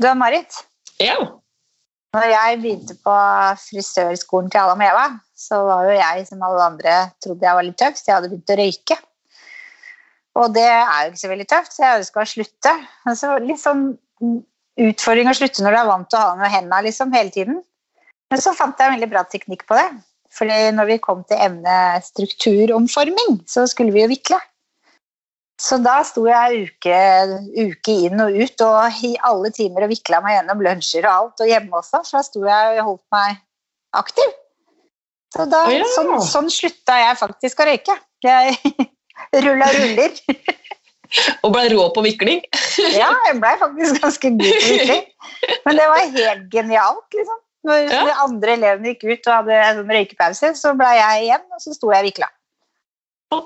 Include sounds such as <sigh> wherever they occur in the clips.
Du er Marit. Ja. Når jeg begynte på frisørskolen til Adam og Eva, så var jo jeg som alle andre trodde jeg var litt tøff, så jeg hadde begynt å røyke. Og det er jo ikke så veldig tøft, så jeg ønska å slutte. Men så litt sånn utfordring å slutte når du er vant til å ha med hendene liksom, hele tiden. Men så fant jeg en veldig bra teknikk på det. Fordi når vi kom til emnet strukturomforming, så skulle vi jo vikle. Så da sto jeg uke, uke inn og ut og i alle timer og vikla meg gjennom lunsjer og alt, og hjemme også, for da sto jeg og holdt meg aktiv. Så da, ja. sånn, sånn slutta jeg faktisk å røyke. Jeg <laughs> rulla ruller. <laughs> Og ble rå på vikling. <laughs> Ja, jeg blei faktisk ganske god på vikling. Men det var helt genialt, liksom. Når Ja. de andre elevene gikk ut og hadde en sånn røykepause, så blei jeg igjen, og så sto jeg og vikla.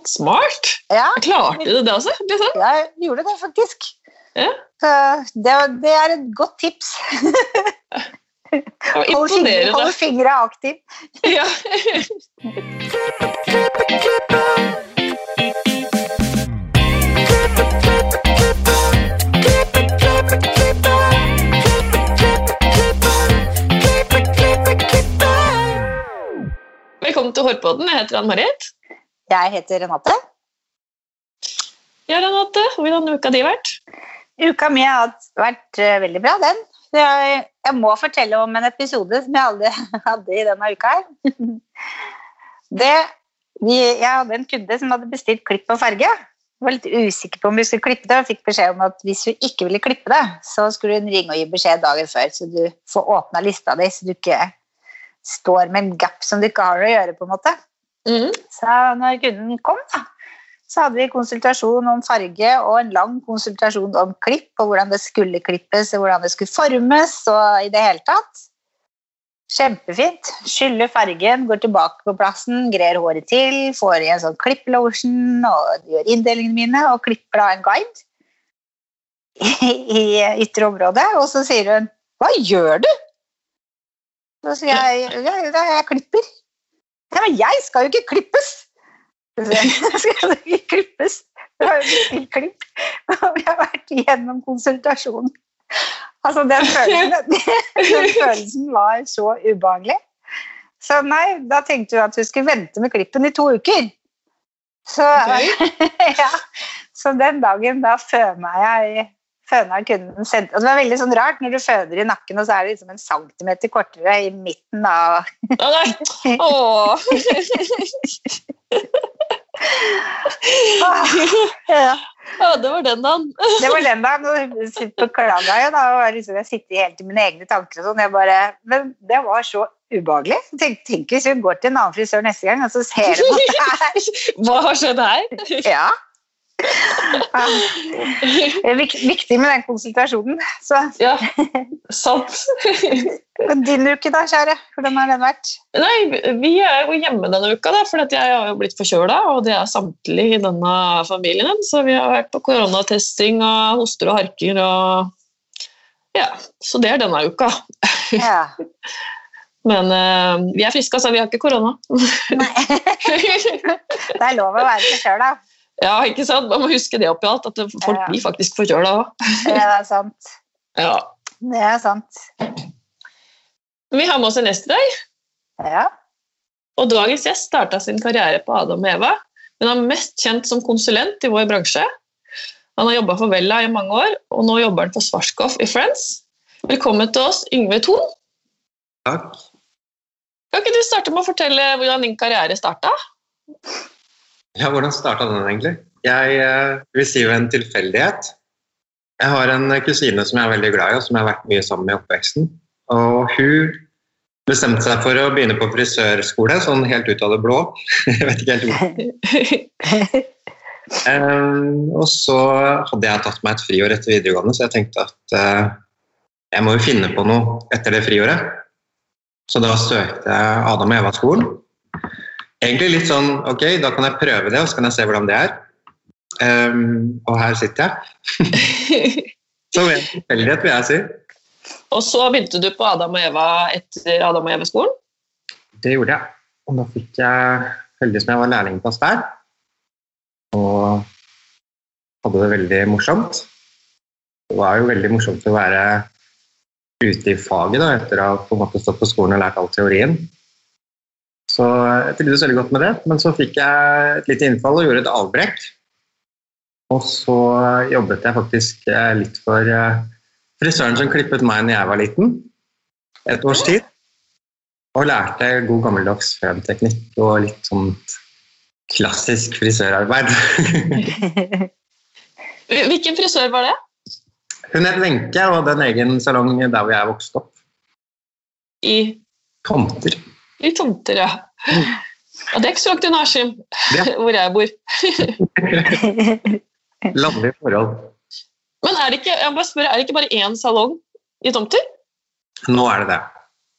Smart. Ja, Klarte du det også? Liksom? jeg gjorde det faktisk. Ja. Det, det er et godt tips. Hold fingra aktiv. Ja. Velkommen til Hårpodden. Jeg heter Ann-Marit. Jeg heter Renate. Ja, Renate, hvordan har uka di vært? Uka mi har vært eh, veldig bra, den. Jeg, jeg må fortelle om en episode som jeg aldri <laughs> hadde i denne uka her. <laughs> Det, jeg hadde en kunde som hadde bestilt klipp og farge. Jeg var litt usikker på om hun skulle klippe det, og fikk beskjed om at hvis hun ikke ville klippe det, så skulle hun ringe og gi beskjed dagen før, så du får åpna lista di, så du ikke står med en gap som du ikke har å gjøre, på en måte. Mhm. Så når kunden kom, da, så hadde vi konsultasjon om farge og en lang konsultasjon om klipp, og hvordan det skulle klippes, og hvordan det skulle formes, og i det hele tatt. Kjempefint. Skyller fargen, går tilbake på plassen, grer håret til, får i en sånn klipplotion, og gjør inndelingene mine, og klipper da en guide i, ytre område, og så sier hun, hva gjør du? Da sier jeg, ja, jeg klipper. Ja, men jeg skal jo ikke klippes! <laughs> Jeg, skal ikke klippes. Du har jo bestilt klipp. Og vi har vært igjennom konsultasjonen. Altså, den følelsen, <laughs> den følelsen var så ubehagelig. Så nei, da tenkte hun at hun skulle vente med klippen i to uker. Så, <laughs> ja, så den dagen da føna jeg føna kunden sendte, og Det var veldig sånn rart når du føner i nakken, og så er det liksom en centimeter kortere i midten av Å nei! <laughs> Åh. ja. Ja, det var den dagen. Det var den dagen. og Beklaga jo, da. Og liksom, jeg sitter helt i mine egne tanker og sånn. Jeg bare Men det var så ubehagelig. Tenk, tenk hvis hun går til en annen frisør neste gang, og så ser hun at det er <laughs> Hva har skjedd her? Ja. Det er viktig med den konsultasjonen. Så Ja, sant. din uke, da, kjære? Hvordan har den vært? Nei, vi er jo hjemme denne uka, da, for jeg har jo blitt forkjøla, og det er samtlige i denne familien. Så vi har vært på koronatesting og hoster og harker og Ja, så det er denne uka. Ja. <laughs> Men uh, vi er friske, altså. Vi har ikke korona. Nei. <laughs> Det er lov å være forkjøla. Ja, ikke sant? Man må huske det oppi alt, at folk Ja. blir faktisk forkjøla òg. Det er sant. <laughs> Ja. Det er sant. Vi har med oss en gjest i dag. Ja. Og dagens gjest starta sin karriere på Adam og Eva, men er mest kjent som konsulent i vår bransje. Han har jobba for Vella i mange år, og nå jobber han for Svarskov i Friends. Velkommen til oss, Yngve Thon. Takk. Kan ikke du starte med å fortelle hvordan din karriere starta? Ja, hvordan starta den egentlig? Jeg eh, vil si jo en tilfeldighet. Jeg har en kusine som jeg er veldig glad i, og som jeg har vært mye sammen med i oppveksten. Og hun bestemte seg for å begynne på frisørskole, sånn helt ut av det blå. <laughs> jeg vet ikke helt hvor. Um, <laughs> og så hadde jeg tatt meg et friår etter videregående, så jeg tenkte at uh, jeg må jo finne på noe etter det friåret. Så da søkte jeg Adam og Eva-skolen. Egentlig litt sånn ok, da kan jeg prøve det, og så kan jeg se hvordan det er. Um, og her sitter jeg. <laughs> Så ved en tilfeldighet, vil jeg si. og så begynte du på Adam og Eva etter Adam og Eva-skolen. Det gjorde jeg. Og da fikk jeg heldig som jeg var lærlingplass der. Og hadde det veldig morsomt. Det var jo veldig morsomt å være ute i faget da, etter å ha på en måte stått på skolen og lært all teorien. Så jeg trivdes veldig godt med det, men så fikk jeg et lite innfall og gjorde et avbrekk. Og så jobbet jeg faktisk eh, litt for eh, frisøren som klippet meg når jeg var liten, et års tid. Og lærte god gammeldags fremteknikk og litt sånn klassisk frisørarbeid. <laughs> Hvilken frisør var det? Hun het Wenche og hadde en egen salong der hvor jeg vokste opp. I, Tomter. I Tomter, ja. Og det er ikke så langt unna Askim, hvor jeg bor. <laughs> Landlige forhold. Men er det ikke, bare spørre, er det ikke bare én salong i Tomter? Nå er det det.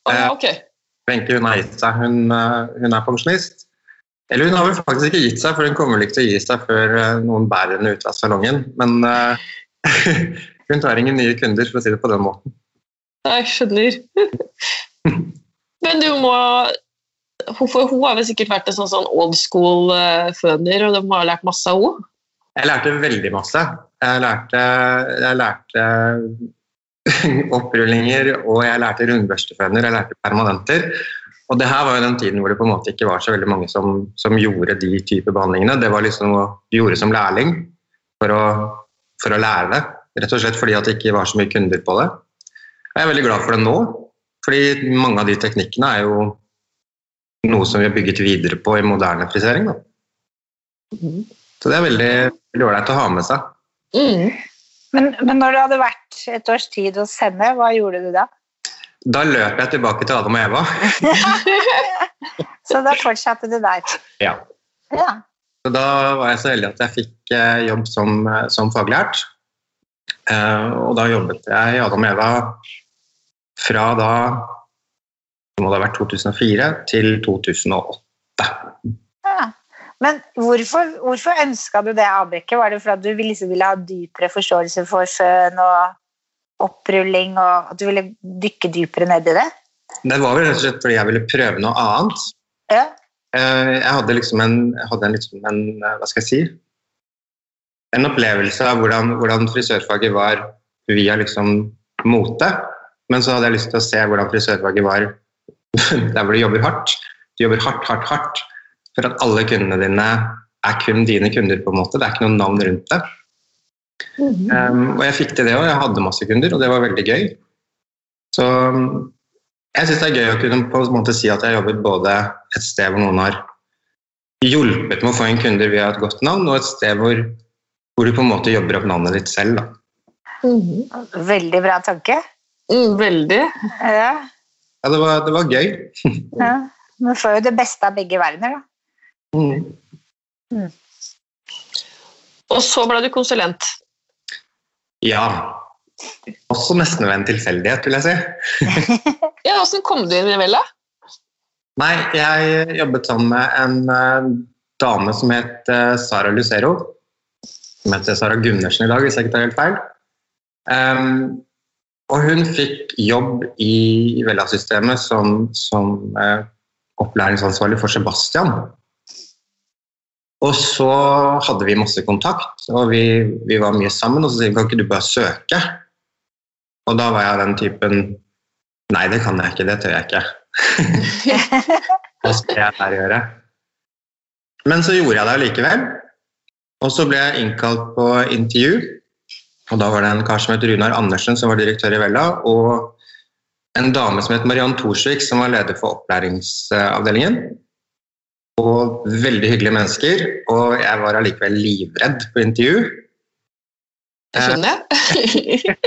Å, Eh. Wenche har gitt seg. Hun, eh, hun er pensjonist. Eller hun har vel faktisk ikke gitt seg, for hun kommer vel ikke til å gi seg før eh, noen bærer henne ut av salongen. Men eh, <laughs> hun tar ingen nye kunder, for å si det på den måten. Jeg skjønner. <laughs> Men du må For hun har vel sikkert vært en sånn, sånn old school eh, føner, og de har lært masse av henne? Jeg lærte veldig masse. Jeg lærte, jeg lærte <laughs> opprullinger, og jeg lærte rundbørsteføner, jeg lærte permanenter. Og det her var jo den tiden hvor det på en måte ikke var så veldig mange som, som gjorde de type behandlingene. Det var liksom noe du gjorde som lærling for å, for å lære det. Rett og slett fordi at det ikke var så mye kunder på det. Jeg er veldig glad for det nå, fordi mange av de teknikkene er jo noe som vi har bygget videre på i moderne frisering. Da. Så det er veldig ålreit å ha med seg. Mm. Men, men når du hadde vært et års tid hos henne, hva gjorde du da? Da løp jeg tilbake til Adam og Eva. <laughs> Så da fortsatte du der. Ja. Ja. Så da var jeg så heldig at jeg fikk eh, jobb som, eh, som faglært. Eh, og da jobbet jeg i Adam og Eva fra da det må det ha vært 2004 til 2008. ja. Men hvorfor, hvorfor ønska du det avbrekket? Var det fordi du liksom ville ha dypere forståelse for føn og opprulling, og at du ville dykke dypere ned i det? Det var vel rett og slett fordi jeg ville prøve noe annet. Ja. Eh, jeg hadde liksom en, hadde en, liksom en eh, hva skal jeg si, en opplevelse av hvordan, hvordan frisørfaget var via liksom mote. Men så hadde jeg lyst til å se hvordan frisørfaget var <laughs> der hvor du jobber hardt. Du jobber hardt, hardt, hardt for at alle kundene dine er kun dine kunder. på en måte. Det er ikke noe navn rundt det. Um, og jeg fikk til det òg. Jeg hadde masse kunder, og det var veldig gøy. Så um, jeg syns det er gøy å kunne på en måte si at jeg har jobbet både et sted hvor noen har hjulpet med å få inn kunder via et godt navn, og et sted hvor, hvor du på en måte jobber opp navnet ditt selv. Da. Mm. Veldig bra tanke. Mm, veldig. Ja. Ja, det var, det var gøy. <laughs> ja. Man får jo det beste av begge verdener, da. Mm. Og så ble du konsulent. Ja. Også nesten ved en tilfeldighet, vil jeg si. <laughs> Ja, Åssen kom du inn i Vella? Nei, jeg jobbet sammen med en eh, dame som het eh, Sara Lucero. Som heter Sara Gundersen i dag, hvis jeg ikke tar helt feil. Ehm, og hun fikk jobb i Vella-systemet som, som eh, opplæringsansvarlig for Sebastian. Og så hadde vi masse kontakt, og vi, vi var mye sammen. Og så sier vi kan ikke du bare søke? Og da var jeg den typen Nei, det kan jeg ikke, det tør jeg ikke. <laughs> Hva skal jeg her gjøre? Men så gjorde jeg det likevel. Og så ble jeg innkalt på intervju. Og da var det en kar som het Runar Andersen, som var direktør i Vella, og en dame som het Mariann Thorsvik, som var leder for opplæringsavdelingen. Og veldig hyggelige mennesker. Og jeg var allikevel livredd på intervju. Det skjønner jeg. <laughs>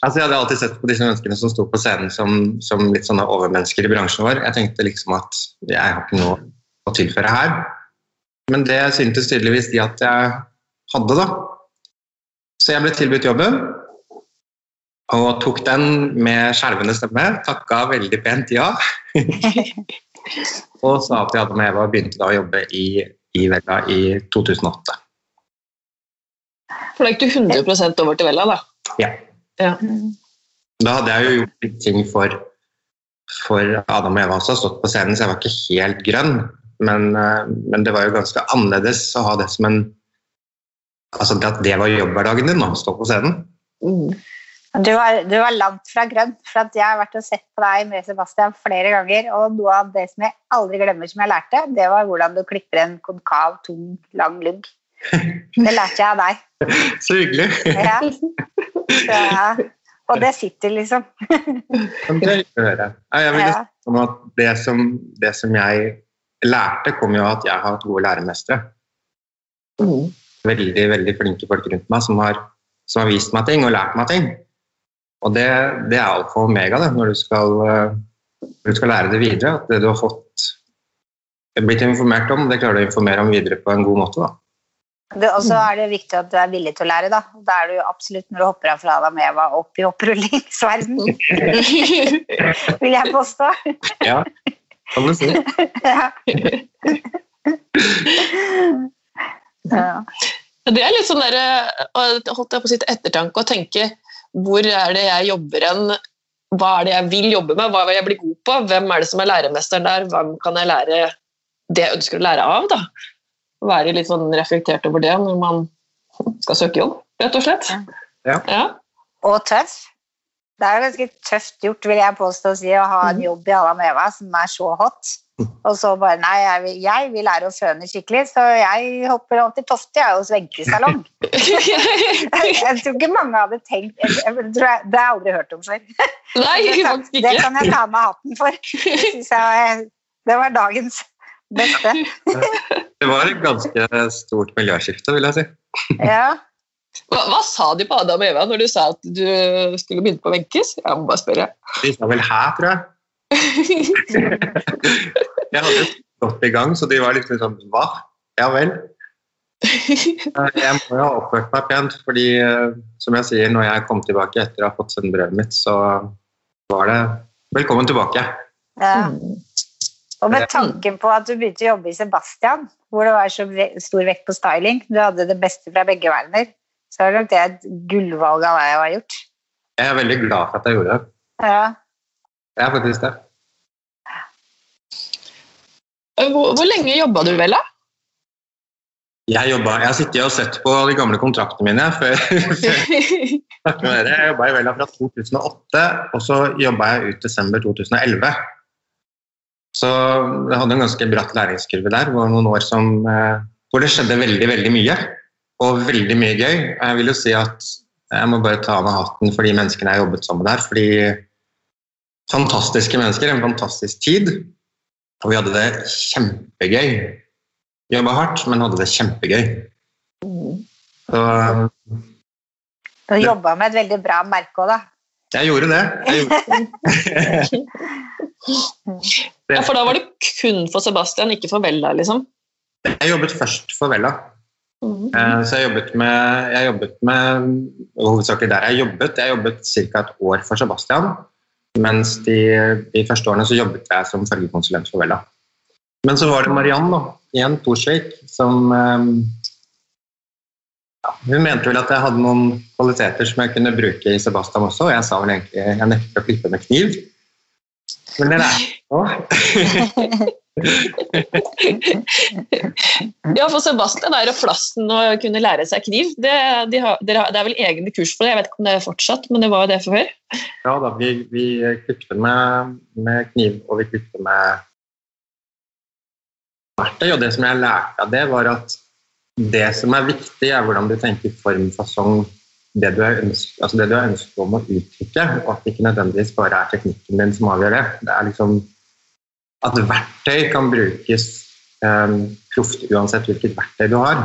Altså, jeg hadde alltid sett på disse menneskene som sto på scenen som, som litt sånne overmennesker i bransjen vår. Jeg tenkte liksom at jeg har ikke noe å tilføre her. Men det syntes tydeligvis de at jeg hadde, da. Så jeg ble tilbudt jobben, og tok den med skjelvende stemme. Takka veldig pent ja. <laughs> og sa at jeg hadde med Eva og begynte da å jobbe i, i Vella i 2008. For da gikk du 100 over til Vella, da. Ja. Ja. Da hadde jeg jo gjort litt ting for, for Adam og Eva også, stått på scenen, så jeg var ikke helt grønn. Men, eh, men det var jo ganske annerledes å ha det som en Altså at det var jobbhverdagen din, å stå på scenen. Mm. Du var, du var langt fra grønn, for at jeg har vært og sett på deg med Sebastian flere ganger, og noe av det som jeg aldri glemmer som jeg lærte, det var hvordan du klipper en konkav, tung, lang lugg. Det lærte jeg av deg. <laughs> Så hyggelig. Ja. Så, og det sitter, liksom. Det er å høre. Jeg vil Ja. om at det som, det som jeg lærte, kom jo av at jeg har hatt gode læremestere. Veldig, veldig flinke folk rundt meg som har, som har vist meg ting og lært meg ting. Og det, det er alfa og omega det, når du, skal, eh, når du skal lære det videre. At det du har fått blitt informert om, det klarer du å informere om videre på en god måte. da. Og så er det viktig at du er villig til å lære, da. Da er du absolutt når du hopper av fra Adam og Eva opp i opprullingsverden, <laughs> vil jeg påstå. Ja, kan du si. <laughs> Ja. <laughs> Ja. Det er litt sånn der, holdt jeg på å si til ettertanke å tenke hvor er det jeg jobber hen, hva er det jeg vil jobbe med, hva vil jeg bli god på, hvem er det som er læremesteren der, hvem kan jeg lære det jeg ønsker å lære av, da. Være litt sånn reflektert over det når man skal søke jobb, rett og slett. Ja. Ja. Og tøff. Det er jo ganske tøft gjort, vil jeg påstå, å si, å ha en jobb i Adam Eva som er så hot. Og så bare Nei, jeg vil, jeg vil lære å føne skikkelig, så jeg hopper opp til Tofte, jeg, hos Wenche salong. <laughs> Jeg tror ikke mange hadde tenkt jeg, jeg, Det har jeg aldri hørt om før. Nei, <laughs> Det kan, det kan jeg ta med hatten for. Det var dagens beste. Det var et ganske stort miljøskifte, vil jeg si. Ja. Hva, hva sa de på Adam og Eva når du sa at du skulle begynne på Wenches? Jeg må bare spørre. De sa vel her, tror jeg. <laughs> Jeg hadde gått i gang, så de var liksom sånn Hva? Ja vel. <laughs> Eh, Jeg må jo ha oppført meg pent, fordi eh, som jeg sier, når jeg kom tilbake etter å ha fått svennebrevet mitt, så var det velkommen tilbake. ja. Og med tanken på at du begynte å jobbe i Sebastian, hvor det var så stor vekt på styling, du hadde det beste fra begge verdener, så er nok det et gullvalg av deg å ha gjort. Jeg er veldig glad for at jeg gjorde det. Ja. Jeg er faktisk det. Hvor, hvor lenge jobba du vel, da? Jeg, jobbet, jeg har sittet og sett på de gamle kontraktene mine før. <laughs> før jeg snakket med dere. Jeg jobba i Vella fra 2008, og så jobba jeg ut desember 2011. Så jeg hadde en ganske bratt læringskurve der. Det var noen år som, eh, hvor det skjedde veldig, veldig mye. Og veldig mye gøy. Jeg vil jo si at jeg må bare ta av meg hatten for de menneskene jeg jobbet sammen med der. fordi fantastiske mennesker, en fantastisk tid. Og vi hadde det kjempegøy. Jobba hardt, men hadde det kjempegøy. Så Du jobba med et veldig bra merke òg, da. jeg gjorde det. Jeg gjorde <laughs> Ja, for da var det kun for Sebastian, ikke for Vella, liksom. Jeg jobbet først for Vella. Eh, Så jeg jobbet med, jeg jobbet med hovedsakelig der jeg jobbet. Jeg jobbet ca. et år for Sebastian. Mens de, de første årene så jobbet jeg som fargekonsulent for Vella. Men så var det Mariann da, igjen, Torsvik, som eh, ja, Hun mente vel at jeg hadde noen kvaliteter som jeg kunne bruke i Sebastian også, og jeg sa vel egentlig jeg nekter å klippe med kniv. Men det er nå. <laughs> Ja, for Sebastian er jo plassen å kunne lære seg kniv. Det, de har, det er vel egne kurs for det, jeg vet ikke om det er fortsatt, men det var jo det for før. Ja da, vi, vi klippte med, med kniv, og vi klippte med verktøy. Og det som jeg lærte av det, var at det som er viktig, er hvordan du tenker form, fasong, det du, har ønsk, altså det du har ønsket om å uttrykke, og at det ikke nødvendigvis bare er teknikken din som avgjør det. Det er liksom at verktøy kan brukes eh, proft uansett hvilket verktøy du har.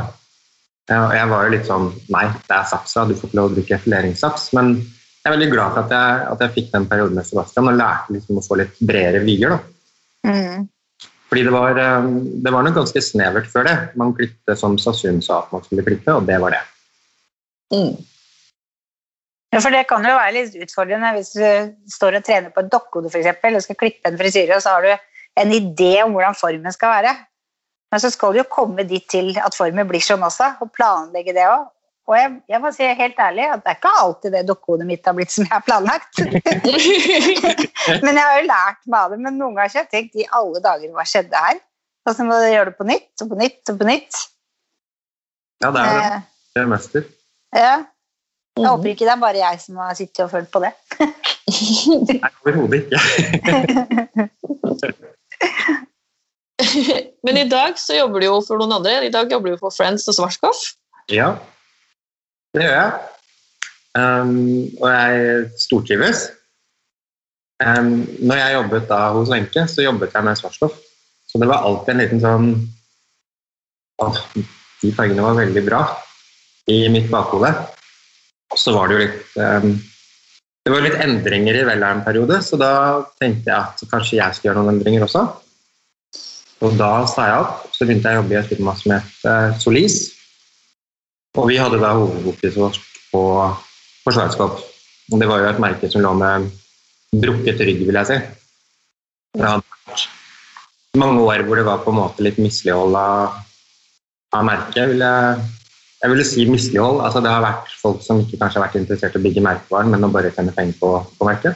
Ja, og jeg var jo litt sånn Nei, det er saksa, du får ikke lov å bruke fileringssaks. Men jeg er veldig glad for at jeg, at jeg fikk den perioden med Sebastian og lærte liksom å få litt bredere vyer. da. Mm. Fordi det var, eh, det var nok ganske snevert før det. Man klippet som Sassoon sa at man skulle klippe, og det var det. Ja, for det kan jo være litt utfordrende hvis du står og trener på et dokkehode eksempel, og skal klippe en frisyre, og så har du en idé om hvordan formen skal være. Men så skal du jo komme dit til at formen blir sånn også, og planlegge det òg. Og jeg, jeg må si helt ærlig at det er ikke alltid det dokkehodet mitt har blitt som jeg har planlagt. <laughs> men jeg har jo lært meg av det. Men noen ganger har jeg tenkt i alle dager hva skjedde her? Så må du gjøre det på nytt og på nytt og på nytt. Ja, det er jo det. Eh, Det er mester. ja. Jeg håper ikke det er bare jeg som har sittet og følt på det. <laughs> Nei, overhodet ikke. <laughs> Men i dag så jobber du jo for noen andre. I dag jobber du for Friends og Svartskoff. Ja, det gjør jeg. Um, og jeg stortrives. Um, når jeg jobbet da hos Wenche, så jobbet jeg med Svartstoff. Så det var alltid en liten sånn Åh, de fargene var veldig bra i mitt bakhode. Og så var det jo litt um, Det var litt endringer i Vella en periode, så da tenkte jeg at kanskje jeg skulle gjøre noen endringer også. Og da sa jeg opp. Så begynte jeg å jobbe i et firma som het uh, Solis. Og vi hadde da hovedfokuset vårt på, forsvarskap. Og det var jo et merke som lå med brukket rygg, vil jeg si. Det hadde vært mange år hvor det var på en måte litt mislighold av, av merket. Vil jeg, jeg ville si mislighold. Altså, det har vært folk som ikke kanskje har vært interessert i å bygge merkevaren, men å bare tjene penger på, på merket.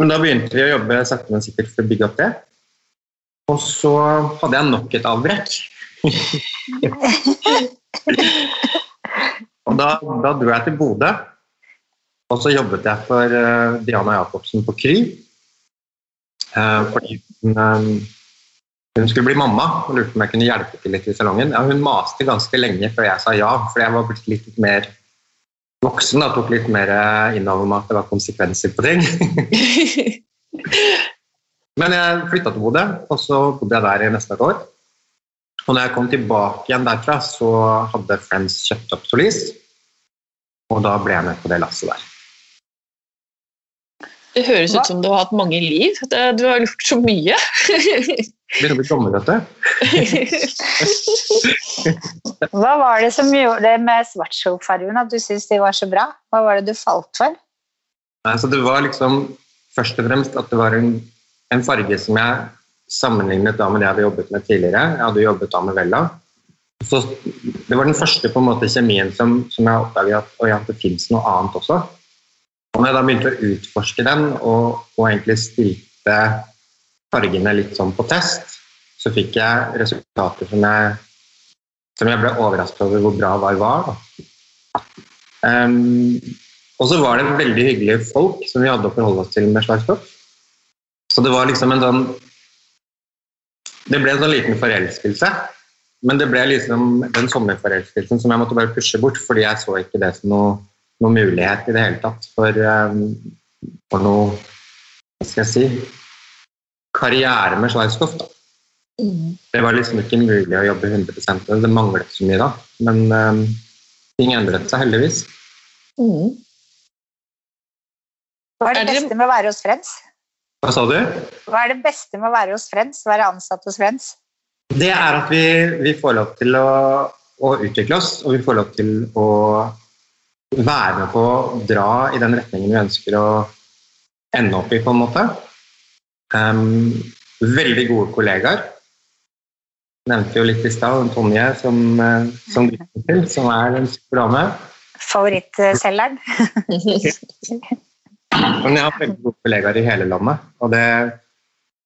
Men da begynte vi å jobbe sakte, men sikkert for å bygge opp det. Og så hadde jeg nok et avbrekk. <laughs> og da, da dro jeg til Bodø, og så jobbet jeg for uh, Diana Jacobsen på Kry. Uh, fordi hun, um, hun, skulle bli mamma og lurte på om jeg kunne hjelpe til litt i salongen. Ja, hun maste ganske lenge før jeg sa ja, for jeg var blitt litt, mer voksen og tok litt mer innover meg at det var konsekvenser på ting. <laughs> Men jeg flytta til Bodø, og så bodde jeg der i nesten et år. Og når jeg kom tilbake igjen derfra, så hadde Friends kjøpt opp Solis. Og da ble jeg med på det lasset der. Det høres ut som du har hatt mange liv. Du har gjort så mye. <laughs> Begynner å bli gammel, vet du. <laughs> Hva var det som gjorde det med Svartskog-fargen at du syntes de var så bra? Hva var det du falt for? Altså, det var liksom først og fremst at det var en, en farge som jeg sammenlignet med det jeg hadde jobbet med tidligere. Jeg hadde jobbet da med Vella. Så det var den første på en måte kjemien som, som jeg oppdaget at, at det fins noe annet også. Og når jeg da begynte å utforske den og, og, egentlig stilte fargene litt sånn på test, så fikk jeg resultater som jeg, som jeg ble overrasket over hvor bra VAR var. Um, og så var det veldig hyggelige folk som vi hadde å forholde oss til med Slagstoff. Så det var liksom en sånn Det ble en sånn liten forelskelse. Men det ble liksom den sommerforelskelsen som jeg måtte bare pushe bort, fordi jeg så ikke det som noe noen mulighet i det hele tatt for, um, for noe Hva skal jeg si Karriere med Schweizkopf. Mm. Det var liksom ikke mulig å jobbe 100 Det manglet så mye da. Men um, ting endret seg heldigvis. Mm. Hva er det beste med å være hos Friends? Hva sa du? Hva er det beste med å være hos Friends? Være ansatt hos Friends? Det er at vi, vi får lov til å, å utvikle oss, og vi får lov til å være med på å dra i den retningen vi ønsker å ende opp i, på en måte. Um, veldig gode kollegaer. Nevnte jo litt i stad Tonje, som, eh, som, til, som er en super dame. Favorittselgeren. <laughs> Men jeg har veldig gode kollegaer i hele landet. og det,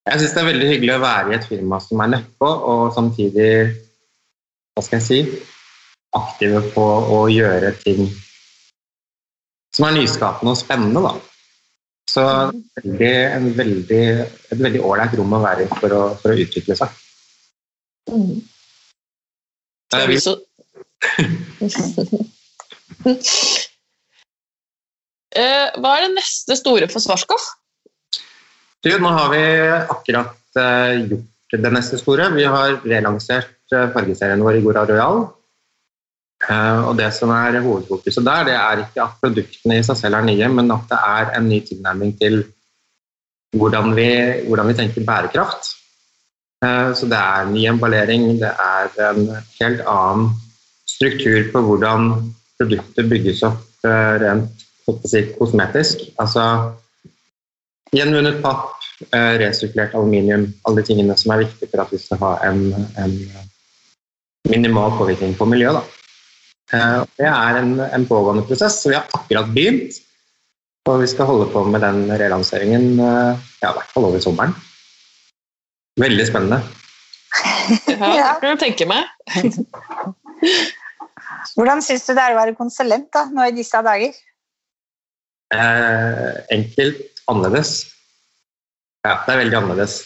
Jeg syns det er veldig hyggelig å være i et firma som er nedpå, og samtidig hva skal jeg si, aktive på å gjøre ting som er nyskapende og spennende. Da. Så veldig, veldig, et veldig ålreit rom å være i for å, for å utvikle seg. Mm. Så... <laughs> Eh, hva er det neste store for Svarskov? Nå har vi akkurat uh, gjort det neste store. Vi har relansert uh, fargeserien vår i Gora Royal. Uh, og Det som er hovedfokuset der, det er ikke at produktene i seg selv er nye, men at det er en ny tilnærming til hvordan vi, hvordan vi tenker bærekraft. Eh, så det er ny emballering, det er en helt annen struktur på hvordan produktet bygges opp eh, rent si, kosmetisk. Altså gjenvunnet papp, resirkulert aluminium, alle de tingene som er viktige for at vi skal ha en, en minimal påvirkning på miljøet. Da. Eh, det er en, en, pågående prosess, så vi har akkurat begynt. Og vi skal holde på med den relanseringen eh, ja, i hvert fall over sommeren. Veldig spennende. <laughs> Ja, det kan jeg tenke meg. <laughs> Hvordan syns du det er å være konsulent da, nå i disse dager? Eh, enkelt annerledes. Ja, det er veldig annerledes.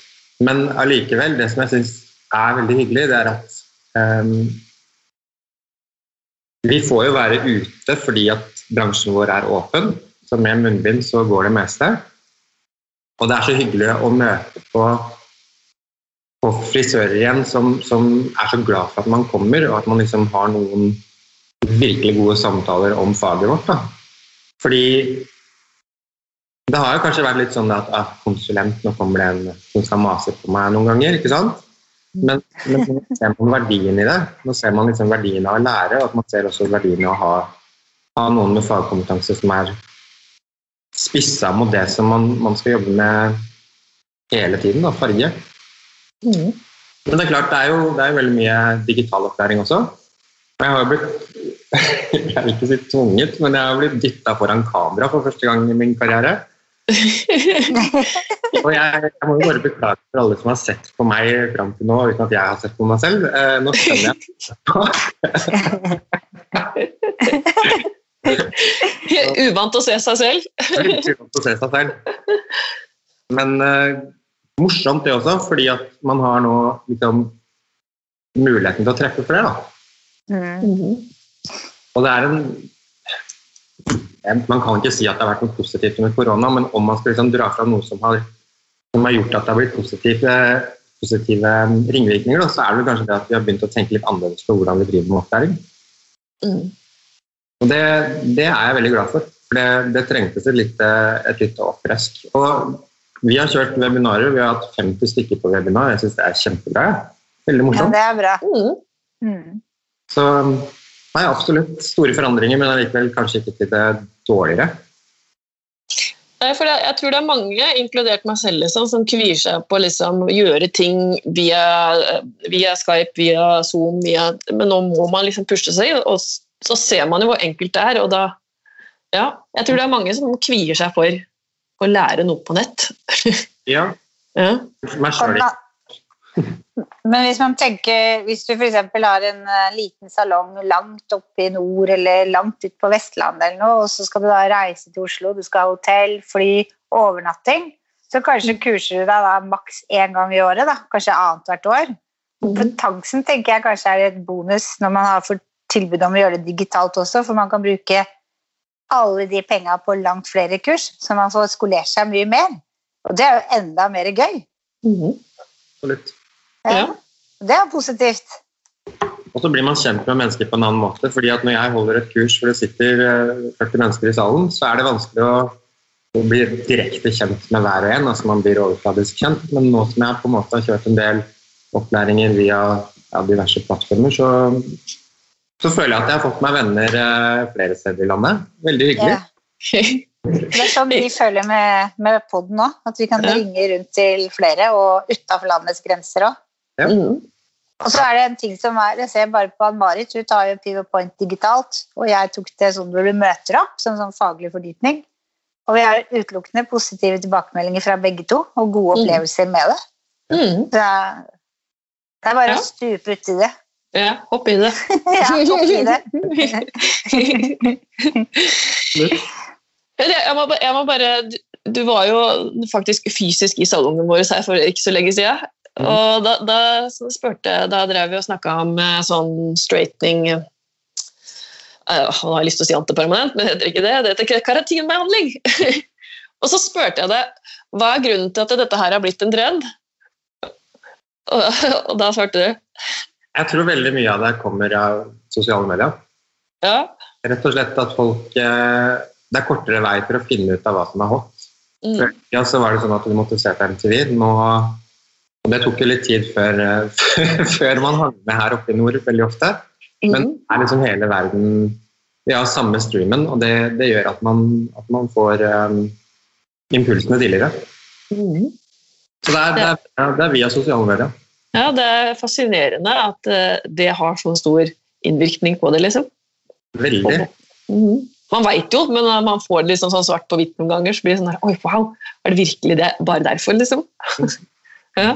Men allikevel, det som jeg syns er veldig hyggelig, det er at ehm, vi får jo være ute fordi at bransjen vår er åpen, så med munnbind så går det meste. Og det er så hyggelig å møte på, på frisører igjen som, som, er så glad for at man kommer, og at man liksom har noen virkelig gode samtaler om faget vårt. Da. Fordi det har jo kanskje vært litt sånn at ah, konsulent, nå kommer det en som skal mase på meg noen ganger. ikke sant? Men, men nå ser man verdien i det. Nå ser man liksom verdien av å lære, og at man ser også verdien av å ha, ha noen med fagkompetanse som er spissa mot det som man, man, skal jobbe med hele tiden, da, farge. Mm. Men det er klart, det er jo det er veldig mye digital opplæring også. Og jeg har jo blitt <laughs> jeg vil ikke si tvunget, men jeg har blitt dytta foran kamera for første gang i min karriere. <laughs> og jeg, jeg, må jo bare beklage for alle som har sett på meg fram til nå uten at jeg har sett på meg selv. Eh, nå skjønner jeg <laughs> Uvant å se seg selv. Uvant å se seg selv. Men eh, morsomt det også, fordi at man har nå liksom muligheten til å treffe flere. Da. Mm. Og det er en man kan ikke si at det har vært noe positivt med korona, men om man skal liksom dra fra noe som har, som har, gjort at det har blitt positive, positive ringvirkninger, da, så er det kanskje det at vi har begynt å tenke litt annerledes på hvordan vi driver med opplæring. Mm. Og det, det, er jeg veldig glad for, for det, det trengtes et lite, et lite oppresk. Og vi har kjørt webinarer, vi har hatt 50 stykker på webinar. Jeg syns det er kjempebra. Veldig morsomt. Ja, det er bra. Mm. Mm. Så Nei, absolutt. Store forandringer, men allikevel kanskje ikke til det dårligere. Nei, for jeg, jeg, tror det er mange, inkludert meg selv, liksom, som kvier seg på liksom, å gjøre ting via, via, Skype, via Zoom, via, men nå må man liksom pushe seg, og så ser man jo hvor enkelt det er. og da, ja, Jeg tror det er mange som kvier seg for å lære noe på nett. <laughs> ja. ja. Men hvis man tenker, hvis du f.eks. har en uh, liten salong langt oppe i nord eller langt ut på Vestlandet, eller noe, og så skal du da reise til Oslo, du skal ha hotell, fly, overnatting, så kanskje kurser du deg da maks én gang i året, da, kanskje annethvert år. Kompetansen tenker jeg kanskje er et bonus når man har fått tilbud om å gjøre det digitalt også, for man kan bruke alle de penga på langt flere kurs, så man får skolert seg mye mer. Og det er jo enda mer gøy. Mm. Absolutt. Ja. Det er positivt. Og så blir man kjent med mennesker på en annen måte. fordi at Når jeg holder et kurs hvor det sitter 40 eh, mennesker i salen, så er det vanskelig å bli direkte kjent med hver og en. altså Man blir overfladisk kjent. Men nå som jeg på en måte har kjørt en del opplæringer via ja, diverse plattformer, så, så, føler jeg at jeg har fått meg venner eh, flere steder i landet. Veldig hyggelig. Ja. <laughs> Det er sånn vi føler med, med poden òg. At vi kan ringe rundt til flere, og utafor landets grenser òg. Ja. Mm. Og så er det en ting som er, Jeg ser bare på Ann-Marit, hun tar jo Pivot Point digitalt. Og jeg tok det sånn hvor du møter opp, som sånn faglig fordypning. Og vi har utelukkende positive tilbakemeldinger fra begge to, og gode mm. opplevelser med det. Mm. Er, det, er, bare ja. å stupe uti det. Ja, hopp i det. <laughs> ja, hopp i det. <laughs> jeg, må, jeg må bare Du var jo faktisk fysisk i salongen vår her for ikke så lenge siden. Mm. Og da, da, spurte, da drev vi og snakka om eh, sånn straightening uh, Jeg har lyst til å si antipermanent, men det heter ikke det. Det heter karatinbehandling. <laughs> og så spurte jeg deg hva er grunnen til at dette her har blitt en trend. Og, og da svarte du? Jeg tror veldig mye av det kommer av sosiale medier. Ja. Rett og slett at folk eh, Det er kortere vei for å finne ut av hva som er hot. Mm. Før ja, så var det sånn at du måtte se på MTV. Nå og det tok jo litt tid før, eh, <laughs> før man hang med her oppe i nord veldig ofte. Mm. Men det er liksom hele verden Vi har samme streamen, og det, det gjør at man, at man får um, impulsene tidligere. Mm. Så det er, det, er, det er, via sosiale medier. Ja, det er fascinerende at det har så stor innvirkning på det, liksom. Veldig. Mm. Man veit jo, men når man får det liksom sånn svart på hvitt noen ganger, så blir det sånn her Oi, wow, er det virkelig det? Bare derfor, liksom? <laughs> ja.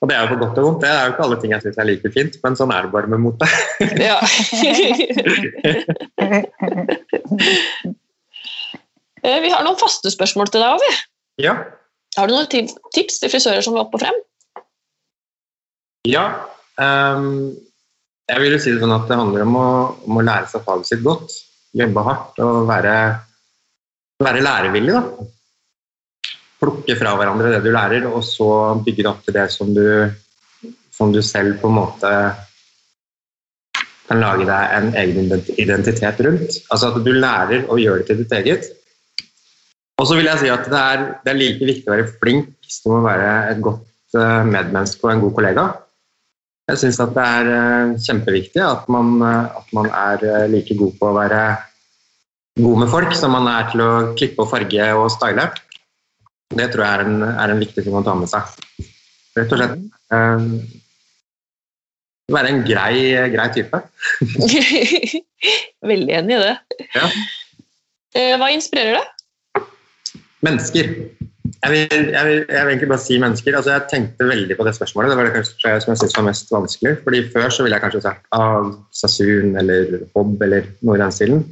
Og det er jo på godt og vondt. Det er jo ikke alle ting jeg syns er like fint, men sånn er det bare med mote. <laughs> Ja. <laughs> Eh, vi har noen faste spørsmål til deg òg, vi. ja. Har du noen tips til frisører som vil opp og frem? Ja. Um, jeg vil jo si det sånn at det handler om å, om å lære seg faget sitt godt. Jobbe hardt og være, være lærevillig, da. Plukke fra hverandre det du lærer, og så bygge det opp til det som du, som du selv på en måte kan lage deg en egen identitet rundt. Altså at du lærer å gjøre det til ditt eget. Og så vil jeg si at det er, det er like viktig å være flink som å være et godt eh, medmenneske og en god kollega. Jeg syns at det er eh, kjempeviktig at man, eh, at man er eh, like god på å være god med folk som man er til å klippe og farge og style. Det tror jeg er en, er en viktig ting å ta med seg. Rett og slett eh, være en grei, grei type. <laughs> Veldig enig i det. Ja. Eh, Hva inspirerer deg? Mennesker. Jeg vil, jeg, vil, jeg vil egentlig bare si mennesker. Altså, jeg tenkte veldig på det spørsmålet. Det var det kanskje som jeg syntes var mest vanskelig. Fordi Før så ville jeg kanskje sagt av Sassoon eller Hobb eller noe i den stilen.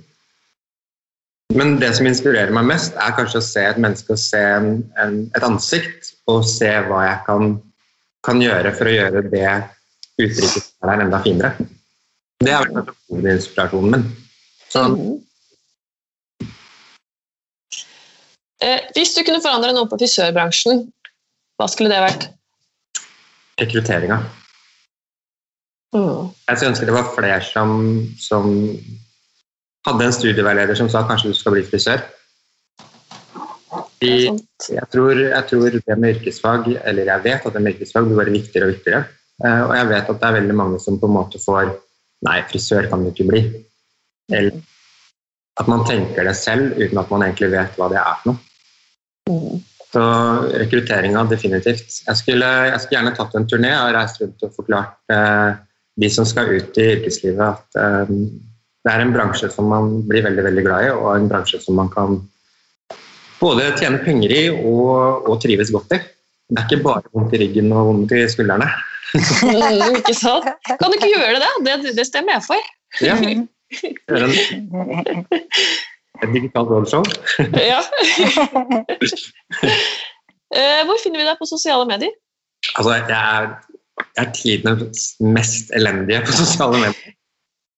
Men det som inspirerer meg mest, er kanskje å se et menneske og se en, en, et ansikt, og se hva jeg kan, kan gjøre for å gjøre det uttrykket der enda finere. Det er vel kanskje hovedinspirasjonen min. Så Hvis du kunne forandre noe på frisørbransjen, hva skulle det vært? rekrutteringa. Mm. Jeg skulle ønske det var flere som, som hadde en studieveileder som sa kanskje du skal bli frisør. Sant. jeg, tror, jeg tror det med yrkesfag, eller jeg vet at det med yrkesfag blir bare viktigere og viktigere. Eh, Og jeg vet at det er veldig mange som på en måte får Nei, frisør kan du ikke bli. Eller at man tenker det selv uten at man egentlig vet hva det er for noe. Mm. Så rekrutteringa definitivt. Jeg skulle, jeg skulle gjerne tatt en turné og reist rundt og forklart eh, de som skal ut i yrkeslivet at eh, det er en bransje som man blir veldig veldig glad i, og en bransje som man kan både tjene penger i og, og trives godt i. Det er ikke bare vondt i ryggen og vondt i skuldrene. <laughs> Ikke sant? Kan du ikke gjøre det? Det, det stemmer jeg for. Ja, <laughs> <laughs> et digitalt roadshow. Ja. <laughs> <laughs> Eh, Hvor finner vi deg på sosiale medier? Altså, jeg er, jeg er tidenes mest elendige på sosiale medier.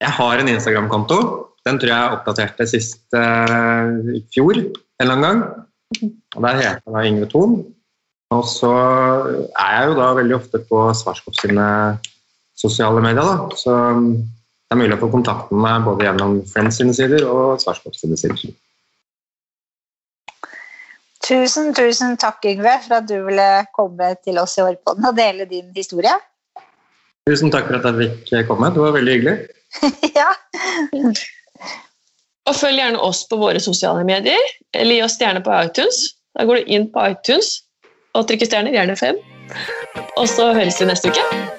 Jeg har en Instagram-konto. Den tror jeg oppdaterte sist eh, i fjor en eller annen gang. Og Der heter jeg da Yngve Thon. Og så er jeg jo da veldig ofte på Svarskov sine sosiale medier. da. Så det er mulig å få kontakt med meg både gjennom Friends sine sider og Svarskop sine sider. Tusen, tusen takk, Yngve, for at du ville komme til oss i Årpodden og dele din historie. Tusen takk for at jeg fikk komme. Det var veldig hyggelig. <laughs> ja. Og følg gjerne oss på våre sosiale medier, eller gi oss stjerne på iTunes. Da går du inn på iTunes og trykker stjerner, gjerne fem. Og så høres vi neste uke.